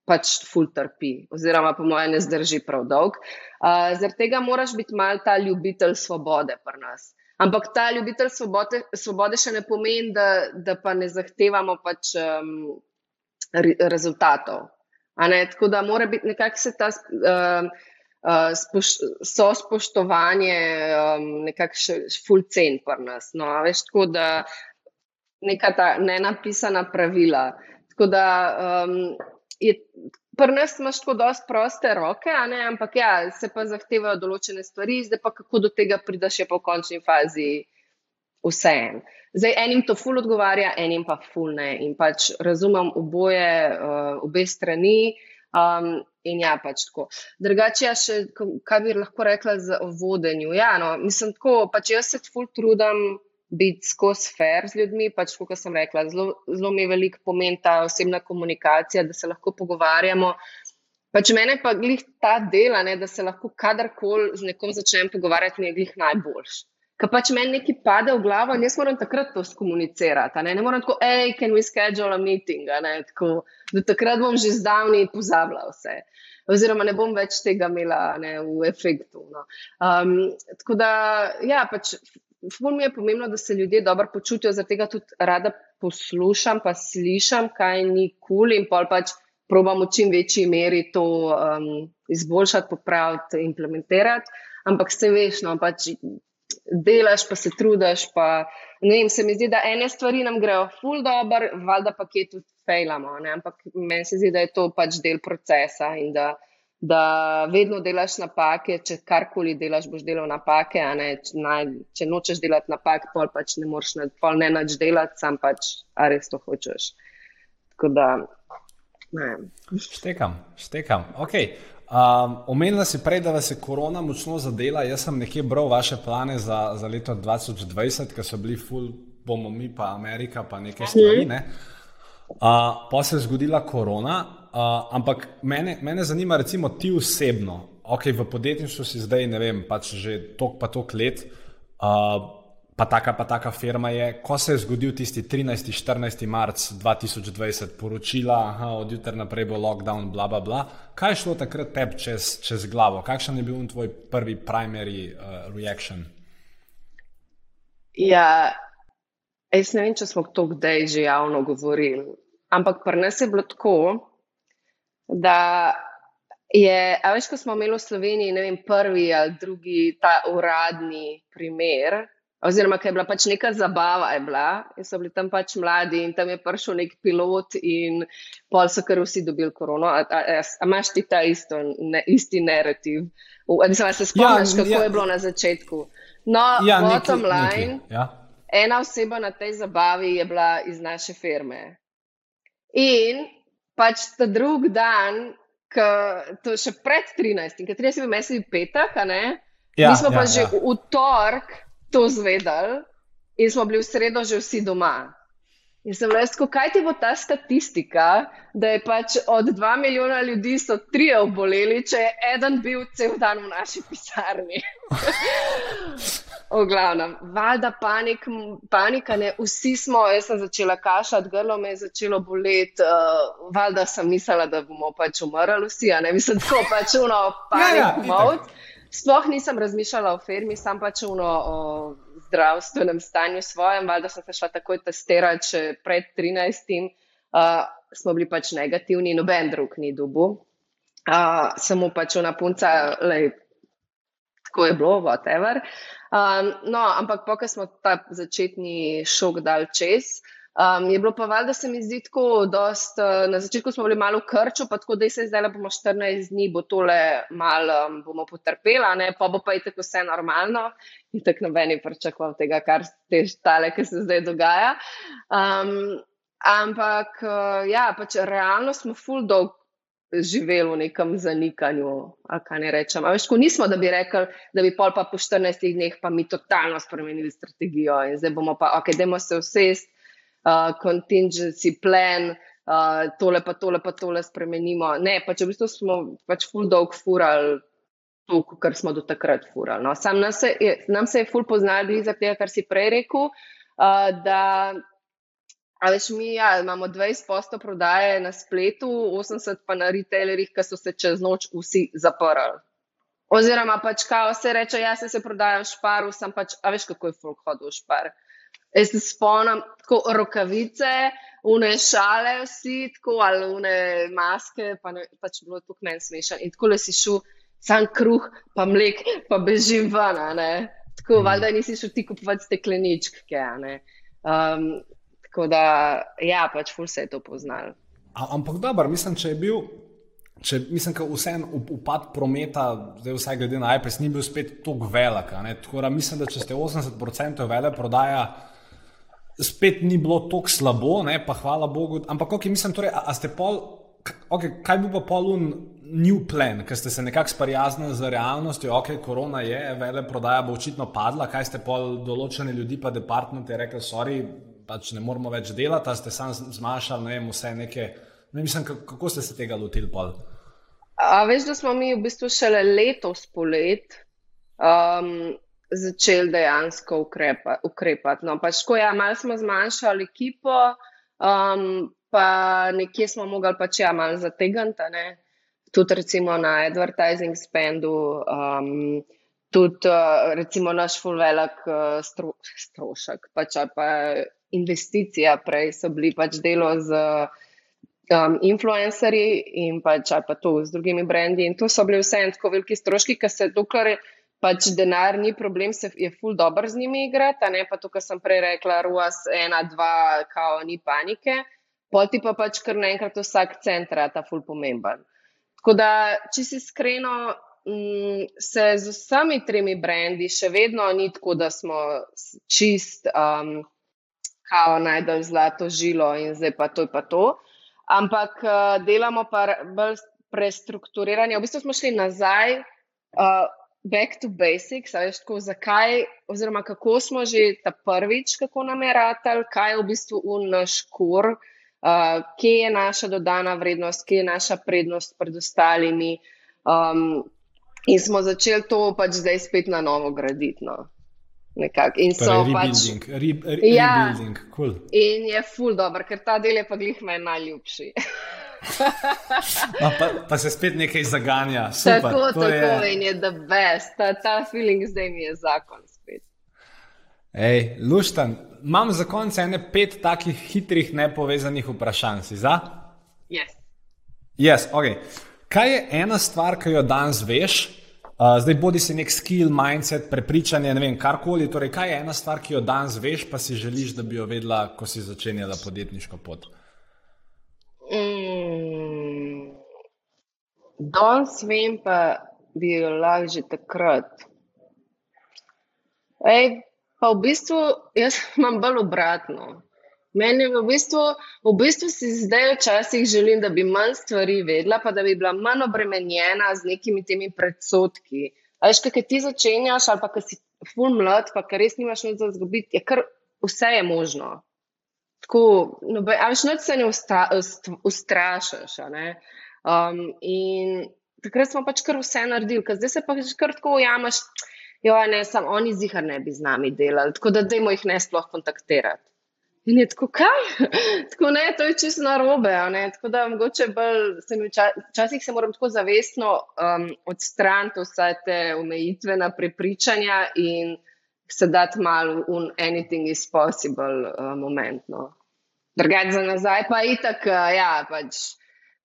pač ful trpi, oziroma po mojem ne zdrži prav dolg. Uh, Zaradi tega moraš biti mal ta ljubitelj svobode pri nas. Ampak ta ljubitelj svobode, svobode še ne pomeni, da, da pa ne zahtevamo pač um, re, rezultatov. Tako da mora biti nekako se ta uh, uh, spoš, so spoštovanje um, nekako še full cen pri nas. No, veš, tako da neka ta nenapisana pravila. Tako da um, je. Pri nas imaš tako dosti proste roke, ampak ja, se pa zahtevajo določene stvari, zdaj pa kako do tega prideš, je pa v končni fazi vse en. Zdaj, enim to ful odgovarja, enim pa ful ne. In pač razumem oboje, uh, obe strani. Um, in ja, pač tako. Drugače, ja, še kaj bi lahko rekla za vodenju. Ja, no, mislim, tako, pač jaz se ful trudim biti skozi fair z ljudmi. Pač, kot sem rekla, zelo, zelo mi je veliko pomen ta osebna komunikacija, da se lahko pogovarjamo. Pač mene pa glih ta dela, ne, da se lahko kadarkoli z nekom začnem pogovarjati, mi je glih najboljši ki pač meni nekaj pade v glavo in jaz moram takrat to skomunicirati. Ne? ne moram tako, hej, can we schedule a meeting? Tako, do takrat bom že zdavni pozabila vse. Oziroma, ne bom več tega imela ne, v efektu. No. Um, tako da, ja, pač, ful mi je pomembno, da se ljudje dobro počutijo, zato tega tudi rada poslušam, pa slišam, kaj ni kul cool in pol pač probam v čim večji meri to um, izboljšati, popraviti, implementirati. Ampak se veš, no, pač delaš, pa se trudiš. Pa, vem, se mi zdi, da ene stvari nam grejo ful dobro, valjda pa kje tudi fejlamo. Ampak meni se zdi, da je to pač del procesa in da da vedno delaš napake, če karkoli delaš, boš delal napake. Ne? Če, naj, če nočeš delati napak, pol pač ne moreš pol ne nač delati, sam pač res to hočeš. Tako da. Ne. Štekam, štekam. Okay. Um, omenila si prej, da vas je korona močno zadela. Jaz sem nekje bral vaše plane za, za leto 2020, ki so bili full, bomo mi pa Amerika, pa nekaj stvari. Ne? Uh, pa se je zgodila korona, uh, ampak mene, mene zanima, recimo, ti osebno, ok, v podjetništvu si zdaj, ne vem, pač že tok pa tok let, uh, pa taka pa taka firma je. Ko se je zgodil tisti 13. 14. marc 2020, poročila, aha, od jutra naprej bo lockdown, bla bla bla. Kaj je šlo takrat tebi čez, čez glavo? Kakšen je bil tvoj prvi primary uh, reaction? Ja, jaz ne vem, če smo to kdaj že javno govorili, ampak pri nas je bilo tako, da je, a veš, ko smo imeli v Sloveniji, ne vem, prvi ali drugi ta uradni primer, oziroma, ker je bila pač neka zabava, je bila, in so bili tam pač mladi in tam je prišel nek pilot in pol so kar vsi dobili korono. A, a, a, a imaš ti ta isto, ne, isti narativ? Mislim, se spomniš, ja, kako ja. je bilo na začetku? No, ja, bottom neki, line, neki, ja. ena oseba na tej zabavi je bila iz naše firme. In pač ta drug dan, ki to še pred 13, ki 30 meseci petek, ja, mi smo ja, pa že ja. v torek to zvedali in smo bili v sredo že vsi doma. In sem rekel, kaj ti bo ta statistika, da je pač od 2 milijona ljudi so tri oboleli, če je eden bil cel dan v naši pisarni. V glavnem, valjda panik, panika, ne, vsi smo, jaz sem začela kašati, grlo me je začelo boleti, uh, valjda sem mislila, da bomo pač umrli vsi, a ne mislim, tako pač uno, panik, ja, ja, mod. Sploh nisem razmišljala o firmi, sam pač uno o zdravstvenem stanju svojem, valjda sem se šla takoj testirati, če pred 13. Uh, smo bili pač negativni, noben drug ni dubu. Uh, samo pač una punca, lej, tako je bilo, whatever. Um, no, ampak po, ko smo ta začetni šok dal čez, um, je bilo pa valjda, da se mi zdi tako, dost, uh, na začetku smo bili malo krčo, pa tako, da se zdaj le bomo 14 dni, bo tole malo um, bomo potrpela, ne? pa bo pa je tako vse normalno in tako nobeni pričakoval tega, kar te štale, ki se zdaj dogaja. Um, ampak uh, ja, pač realno smo full dog živeli v nekem zanikanju, kaj ne rečem. Ampak, ko nismo, da bi rekli, da bi pol pa po 14 dneh pa mi totalno spremenili strategijo in zdaj bomo pa, ok, dajmo se vsest, uh, contingency plan, uh, tole pa tole pa tole spremenimo. Ne, pač v bistvu smo pač full dog furali. To, kar smo do takrat furali. No. Sam nam se je, nam se je ful poznali, zaradi tega, kar si prej rekel, uh, da A veš, mi ja, imamo 20% prodaje na spletu, 80% pa na retailerjih, ki so se čez noč vsi zaprli. Oziroma, pač kao se reče, jaz se prodajam v šparu, sem pač, a veš, kako je folk hodil špar. Jaz se spomnim, tako rokavice, une šale, vsi, tako ali une maske, pa ne, pač bilo tukaj meni smešno. In tako le si šel, sam kruh, pa mlek, pa bežim ven. Tako, mm. valjda nisi šel ti kupovati stekleničke. Um, Tako da, ja, pač ful se je to poznal. Ampak dobro, mislim, če je bil. Če, mislim, da vseeno upad prometa, zdaj vsaj glede na iPad, ni bil spet tako velik. Tako da mislim, da če ste 80% vele prodaja, spet ni bilo tako slabo, ne? pa hvala Bogu. Ampak, okay, mislim, torej, a, a ste pol, okay, kaj bi pa polun new plan, ker ste se nekako sprijaznili z realnostjo, ok, korona je, vele prodaja bo očitno padla, kaj ste pol določene ljudi pa departmente rekli, sorry, pač ne moramo več delati, ste sam zmanjšali, ne vem, vse neke. Ne mislim, kako ste se tega lotili? A veš, da smo mi v bistvu šele letos polet um, začeli dejansko ukrepa, ukrepati. No, pač, ko ja, malo smo zmanjšali ekipo, um, pa nekje smo mogli pač ja, malo zategati, tudi recimo na advertising spendu. Um, Tudi, uh, recimo, naš fulvelik uh, stro, strošek, pač pa investicija, prej so bili pač delo z um, influencerji in pač pa to z drugimi brendi. In to so bili vse en tako veliki stroški, ker se dokler pač denar ni problem, se je ful dobro z njimi igrati, ne pa to, kar sem prej rekla, ruas ena, dva, kao ni panike. Poti pa pač kar naenkrat vsak centra ta ful pomemben. Tako da, če si iskreno, mm, se z vsemi tremi brendi še vedno ni tako, da smo čist, um, kao najdel zlato žilo in zdaj pa to je pa to ampak uh, delamo pa bolj prestrukturiranje. V bistvu smo šli nazaj, uh, back to basics, veš, tako, zakaj, oziroma kako smo že ta prvič, kako nam je ratal, kaj je v bistvu naš kor, uh, kje je naša dodana vrednost, kje je naša prednost pred ostalimi. Um, in smo začeli to pač zdaj spet na novo graditi. No. Nekak. In torej, so pač. Re, re, ja, cool. In je full dobro, ker ta del je pa glih meni najljubši. no, pa, pa se spet nekaj zaganja. Super, tako, tako je. in je the best. Ta, ta feeling zdaj mi je zakon spet. Ej, luštan, imam za konec ene pet takih hitrih, nepovezanih vprašanj. Si za? Yes. Yes, okay. Kaj je ena stvar, ki jo danes veš, Uh, zdaj, bodi si nek skill, mindset, prepričanje, ne vem, karkoli. Torej, kaj je ena stvar, ki jo danes veš, pa si želiš, da bi jo vedela, ko si začenjala podjetniško pot? Danes vem, pa bi jo lahko že takrat. Ej, pa v bistvu jaz imam bolj obratno. Meni je v bistvu, v bistvu si zdaj včasih želim, da bi manj stvari vedela, pa da bi bila manj obremenjena z nekimi temi predsotki. Veš, kaj ti začenjaš, ali pa kaj si full mlad, pa kar res nimaš nič za zgubiti, je kar vse je možno. Tako, no, veš, noč se ne ustra, ustrašiš. Um, in takrat smo pač kar vse naredili, ker zdaj se pa kar tako ujamaš, jo, ne, samo oni zihar ne bi z nami delali, tako da dajmo jih ne sploh kontaktirati. In je tako, kaj? tako ne, to je čisto narobe. Tako da mogoče bolj, včasih se moram tako zavestno um, odstraniti vse te omejitvena prepričanja in se dati malo v anything is possible uh, momentno. Drugače za nazaj pa itak, uh, ja, pač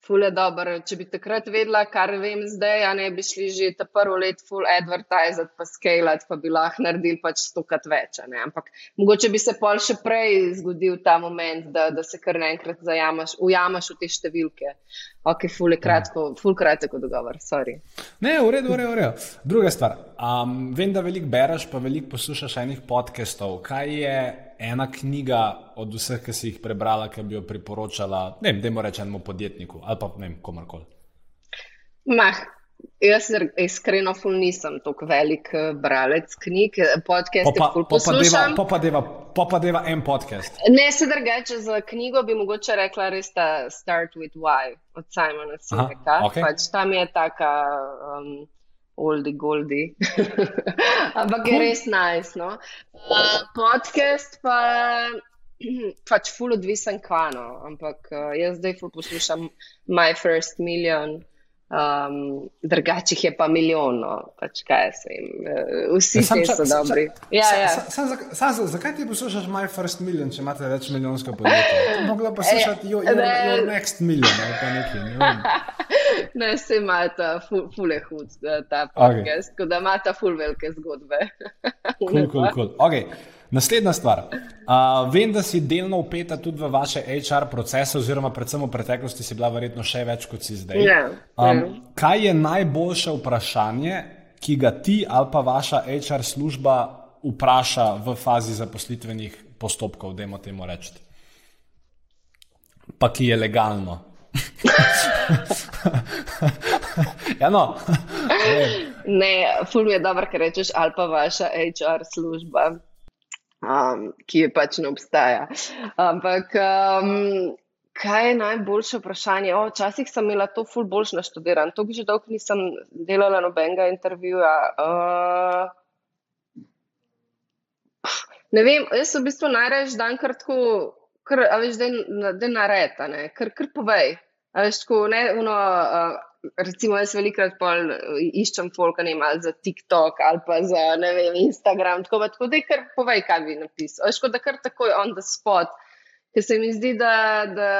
fule dobro. Če bi takrat vedela, kar vem zdaj, a ne bi šli že ta prvo let full advertising, pa scalat, pa bi lahko naredili pač stokrat več. Ampak mogoče bi se pol še prej zgodil ta moment, da, da se kar naenkrat ujamaš v te številke. Ok, ful je kratko, ful kratko dogovor, sorry. Ne, v redu, v redu, v redu. Druga stvar. Um, vem, da veliko bereš, pa veliko poslušaš enih podcastov. Kaj je ena knjiga od vseh, ki si jih prebrala, ki bi jo priporočala, ne vem, da jim rečemo podjetniku ali pa ne vem, komorkoli? Mah, jaz iskreno ful nisem tako velik eh, bralec knjig, podcast je ful poslušam. Pa pa deva en podcast. Ne, se drugače za knjigo bi mogoče rekla res ta Start with Why od Simona Sineka. Okay. Pač tam je taka um, oldi goldi. Ampak je res nice. No? Uh, podcast pa pač full odvisen kvano, ampak uh, jaz zdaj full poslušam My First Million. Um, drugačih je pa milijono, pač kaj se jim, uh, vsi ja, ti so dobri. Ja, ja. Zakaj ti poslušaš My First Million, če imaš več milijonsko podjetje? Mogla pa poslušati your, your, your Next Million ali pa nekaj. Ne, ne se ima ta fule hud, ta podcast, okay. da ima ta ful velike zgodbe. cool, cool, cool. Okay. Naslednja stvar. Uh, vem, da si delno upeta tudi v vaše HR procese, oziroma predvsem v preteklosti si bila verjetno še več kot si zdaj. Yeah, um, yeah. Kaj je najboljše vprašanje, ki ga ti ali pa vaša HR služba vpraša v fazi zaposlitvenih postopkov, da jim temu rečete? Pa ki je legalno. ja, no. ne, ful je dobro, ker rečeš ali pa vaša HR služba um, ki je pač ne obstaja. Ampak um, kaj je najboljše vprašanje? O, včasih sem imela to ful boljš naštudiran, to bi že dolgo nisem delala nobenega intervjuja. Uh, ne vem, jaz v bistvu najraje dan kar tako, kar, veš, da je nareta, kar, kar povej. Veš, tako, ne, uno, uh, recimo, jaz velikrat eh, iščem folk, ne vem, za TikTok ali pa za vem, Instagram. Tako, tako da, kar povej, kaj bi napisal. Škoda, da kar takoj on the spot. Ker se mi zdi, da, da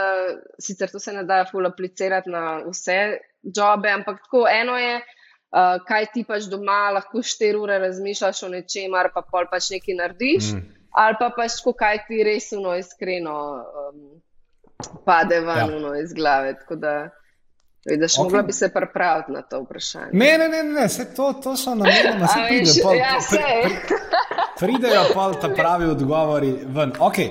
sicer to se ne da ful aplicirati na vse jobe, ampak tako eno je, uh, kaj ti pač doma lahko štiri ure razmišljaš o nečem, ali pa pol pač nekaj narediš, mm. ali pa pač tako, kaj ti resno iskreno um, pade ven ja. iz glave. Vidiš, okay. mogla bi se pripraviti na to vprašanje. Ne, ne, ne, ne. Vse to, to so namenjeno, da se pride, pol, ja, pri, pri, pridejo pa ta pravi odgovori ven. Okay.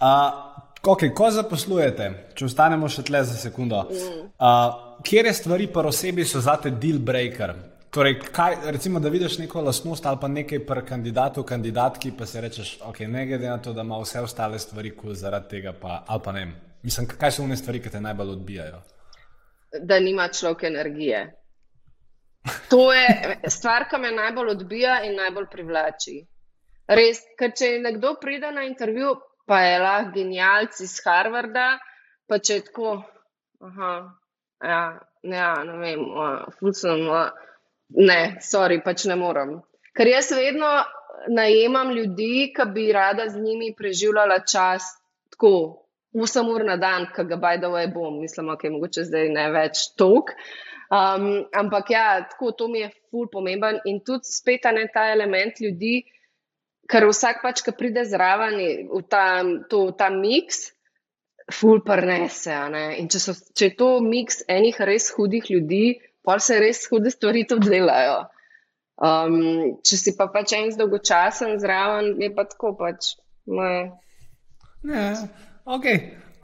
Uh, okay, ko zaposlujete, če ostanemo še tle za sekundo, uh, kje stvari pa osebi so zate deal breaker? Torej, kaj, recimo, da vidiš neko lastnost ali pa nekaj pri kandidatu, kandidatki, pa si rečeš, okay, ne glede na to, da ima vse ostale stvari, ko zaradi tega pa, ali pa ne. Mislim, kaj so one stvari, ki te najbolj odbijajo? Da nima človek energije. To je stvar, ki me najbolj odbija in najbolj privlači. Res, ker če nekdo pride na intervju, pa je lahko genialc iz Harvarda, pa če je tako, aha, ja, ja, ne vem, fulcem, ne, sorry, pač ne morem. Ker jaz vedno najemam ljudi, ki bi rada z njimi preživljala čas tako, 8 ur na dan, ki ga by the way bom, mislim, je mogoče zdaj ne več tok. Um, ampak ja, tako to mi je ful pomemben in tudi spet ne ta element ljudi, ker vsak pač, ki pride zraven v ta, to, ta miks, ful prnese. In če, so, če je to miks enih res hudih ljudi, pa se res hude stvari tudi delajo. Um, če si pa pač en zdolgočasen zraven, je pa tako pač. Ne. Ne. Ok,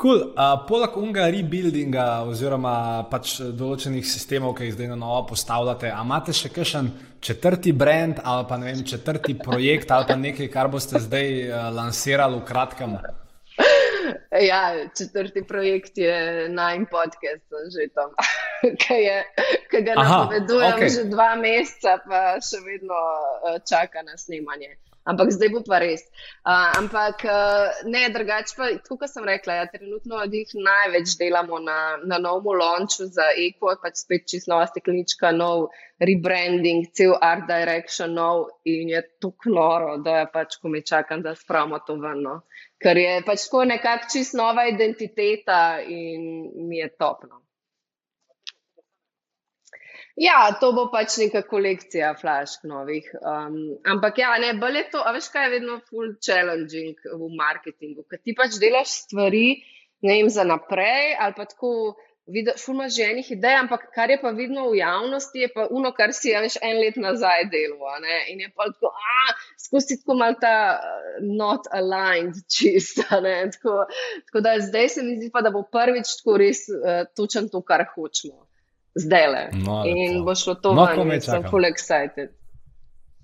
cool. Uh, poleg unga rebuildinga oziroma pač določenih sistemov, ki jih zdaj na novo postavljate, imate še kakšen četrti brand ali pa vem, četrti projekt ali pa nekaj, kar boste zdaj uh, lansirali v kratkem? Ja, četrti projekt je najmanj podcast, že tam, ki ga napovedujem okay. že dva meseca, pa še vedno uh, čaka na snemanje ampak zdaj bo pa res. Uh, ampak uh, ne, drugače pa, kot sem rekla, ja, trenutno od njih največ delamo na, na novem launchu za Eko, pač spet čisto nova steklenička, nov rebranding, cel art direction, nov in je to knoro, da je pač, ko mi čakam, da spravimo to ven. No. Ker je pač tako nekakšna čisto nova identiteta in mi je topno. Ja, to bo pač neka kolekcija flašk novih. Um, ampak ja, ne, bolj je to, a veš, kaj je vedno full challenging v marketingu, ker ti pač delaš stvari, ne vem, za naprej ali pa tako. Imaš že enih idej, ampak kar je pa vidno v javnosti, je pa uno, kar si je več en let nazaj delal. In je pa tako, ah, skozi tako malo ta not aligned, čista. Tako, tako da zdaj se mi zdi, pa, da bo prvič tako res uh, točen to, kar hočemo zdaj le. No, in bo šlo to, kar no, sem full excited.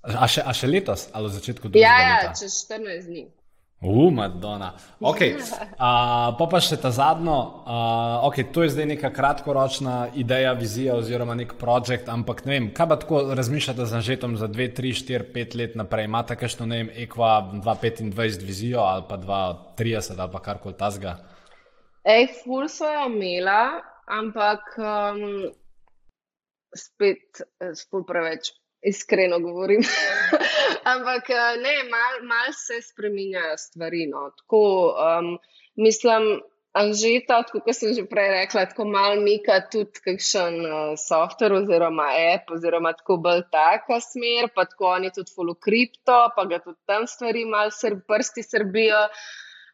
A še, a še letos ali v začetku družbe? Ja, ja, čez 14 dni. Uh, Madonna. Okay. Uh, pa pa še ta zadnjo. Uh, okay, to je zdaj neka kratkoročna ideja, vizija oziroma nek projekt, ampak ne vem, kaj pa tako razmišljate z anžetom za 2, 3, 4, 5 let naprej? Imate kakšno, ne vem, ekva 2025 vizijo ali pa 2030 ali pa karkoli tasga? Ej, ful so jo imela, ampak um, spet, eh, spet preveč iskreno govorim. ampak eh, ne, malo mal se spremenjajo stvari. No. Tako, um, mislim, Anžeta, kot sem že prej rekla, tako malo mika tudi kakšen uh, software oziroma app oziroma tako bolj taka smer, pa tako oni tudi follow kripto, pa ga tudi tam stvari malo srb, prsti srbijo.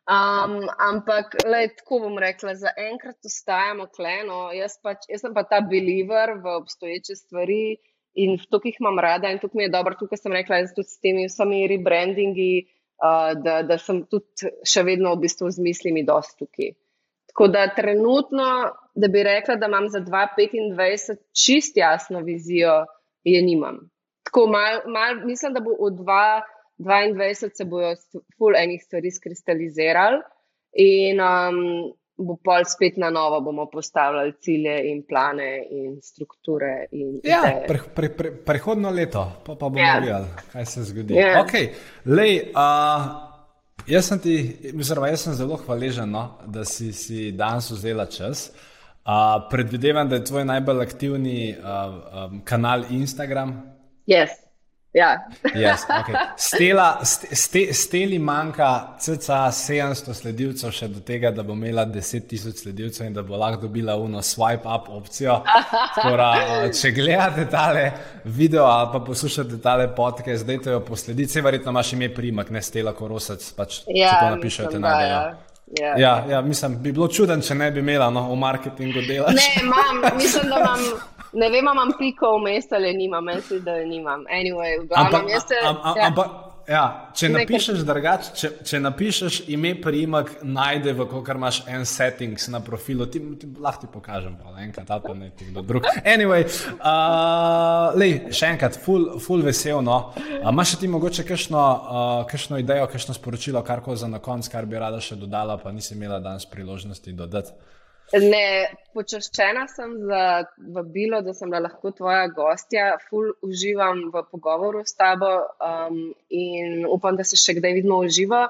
Um, ampak, le, tako bom rekla, za enkrat ostajamo kleno. Jaz, pač, jaz sem pa ta believer v obstoječe stvari in v to, ki jih imam rada. In tukaj mi je dobro, tukaj sem rekla, da tudi s temi vsemi rebrandingi, uh, da, da sem tudi še vedno v bistvu z mislimi dosti tukaj. Tako da trenutno, da bi rekla, da imam za 2025 čist jasno vizijo, je nimam. Tako mal, mal, mislim, da bo v 2025. 22 se bojo ful enih stvari skristalizirali in um, bo pol spet na novo bomo postavljali cilje in plane in strukture. In ja, pre, pre, pre, prehodno leto, pa, pa bomo ja. videli, kaj se zgodi. Ja. Okay. Lej, uh, jaz, sem ti, mislim, jaz sem zelo hvaležen, no, da si, si danes vzela čas. Uh, predvidevam, da je tvoj najbolj aktivni uh, um, kanal Instagram. Yes. Ja. yes, okay. Stela, ste, steli manjka cca 700 sledilcev, še do tega, da bo imela 10 tisoč sledilcev in da bo lahko dobila uno swipe up opcijo. Skora, če gledate tale video ali pa poslušate tale potke, zdaj to jo posledite, verjetno imaš ime primak, ne stela korosec, pač ja, če to napišete na delo. Ja. Ja, ja, mislim, bi bilo čuden, če ne bi imela no, v marketingu dela. Ne, imam, mislim, da imam. Ne vem, imam piko v mestu ali nimam, mislim, da nimam. Anyway, ampak, se, am, am, ja. ampak, ja, če, napišeš drugač, če, če napišeš ime, priimek, najde v kar imaš en settings na profilu, ti, ti lahko ti pokažem, pa enkrat ali pa nekaj drug. Anyway, uh, lej, še enkrat, full, full vesel. No. Uh, Imaš ti mogoče kakšno, uh, kakšno idejo, kakšno sporočilo, kar ko za na konc, kar bi rada še dodala, pa nisem imela danes priložnosti dodati. Ne, počaščena sem za vabilo, da sem lahko tvoja gostja. Ful uživam v pogovoru s tabo um, in upam, da se še kdaj vidimo v živo.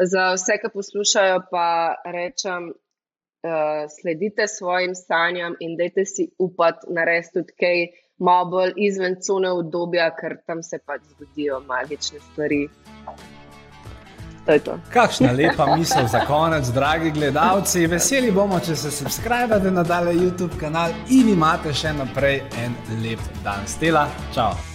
Za vse, ki poslušajo, pa rečem, uh, sledite svojim sanjam in dajte si upati narediti tudi kaj malo bolj izven cune obdobja, ker tam se pač zgodijo magične stvari. To to. Kakšna lepa misel za konec, dragi gledalci. Veseli bomo, če se subskrbite na tale YouTube kanal in imate še naprej en lep dan. Stela, čau!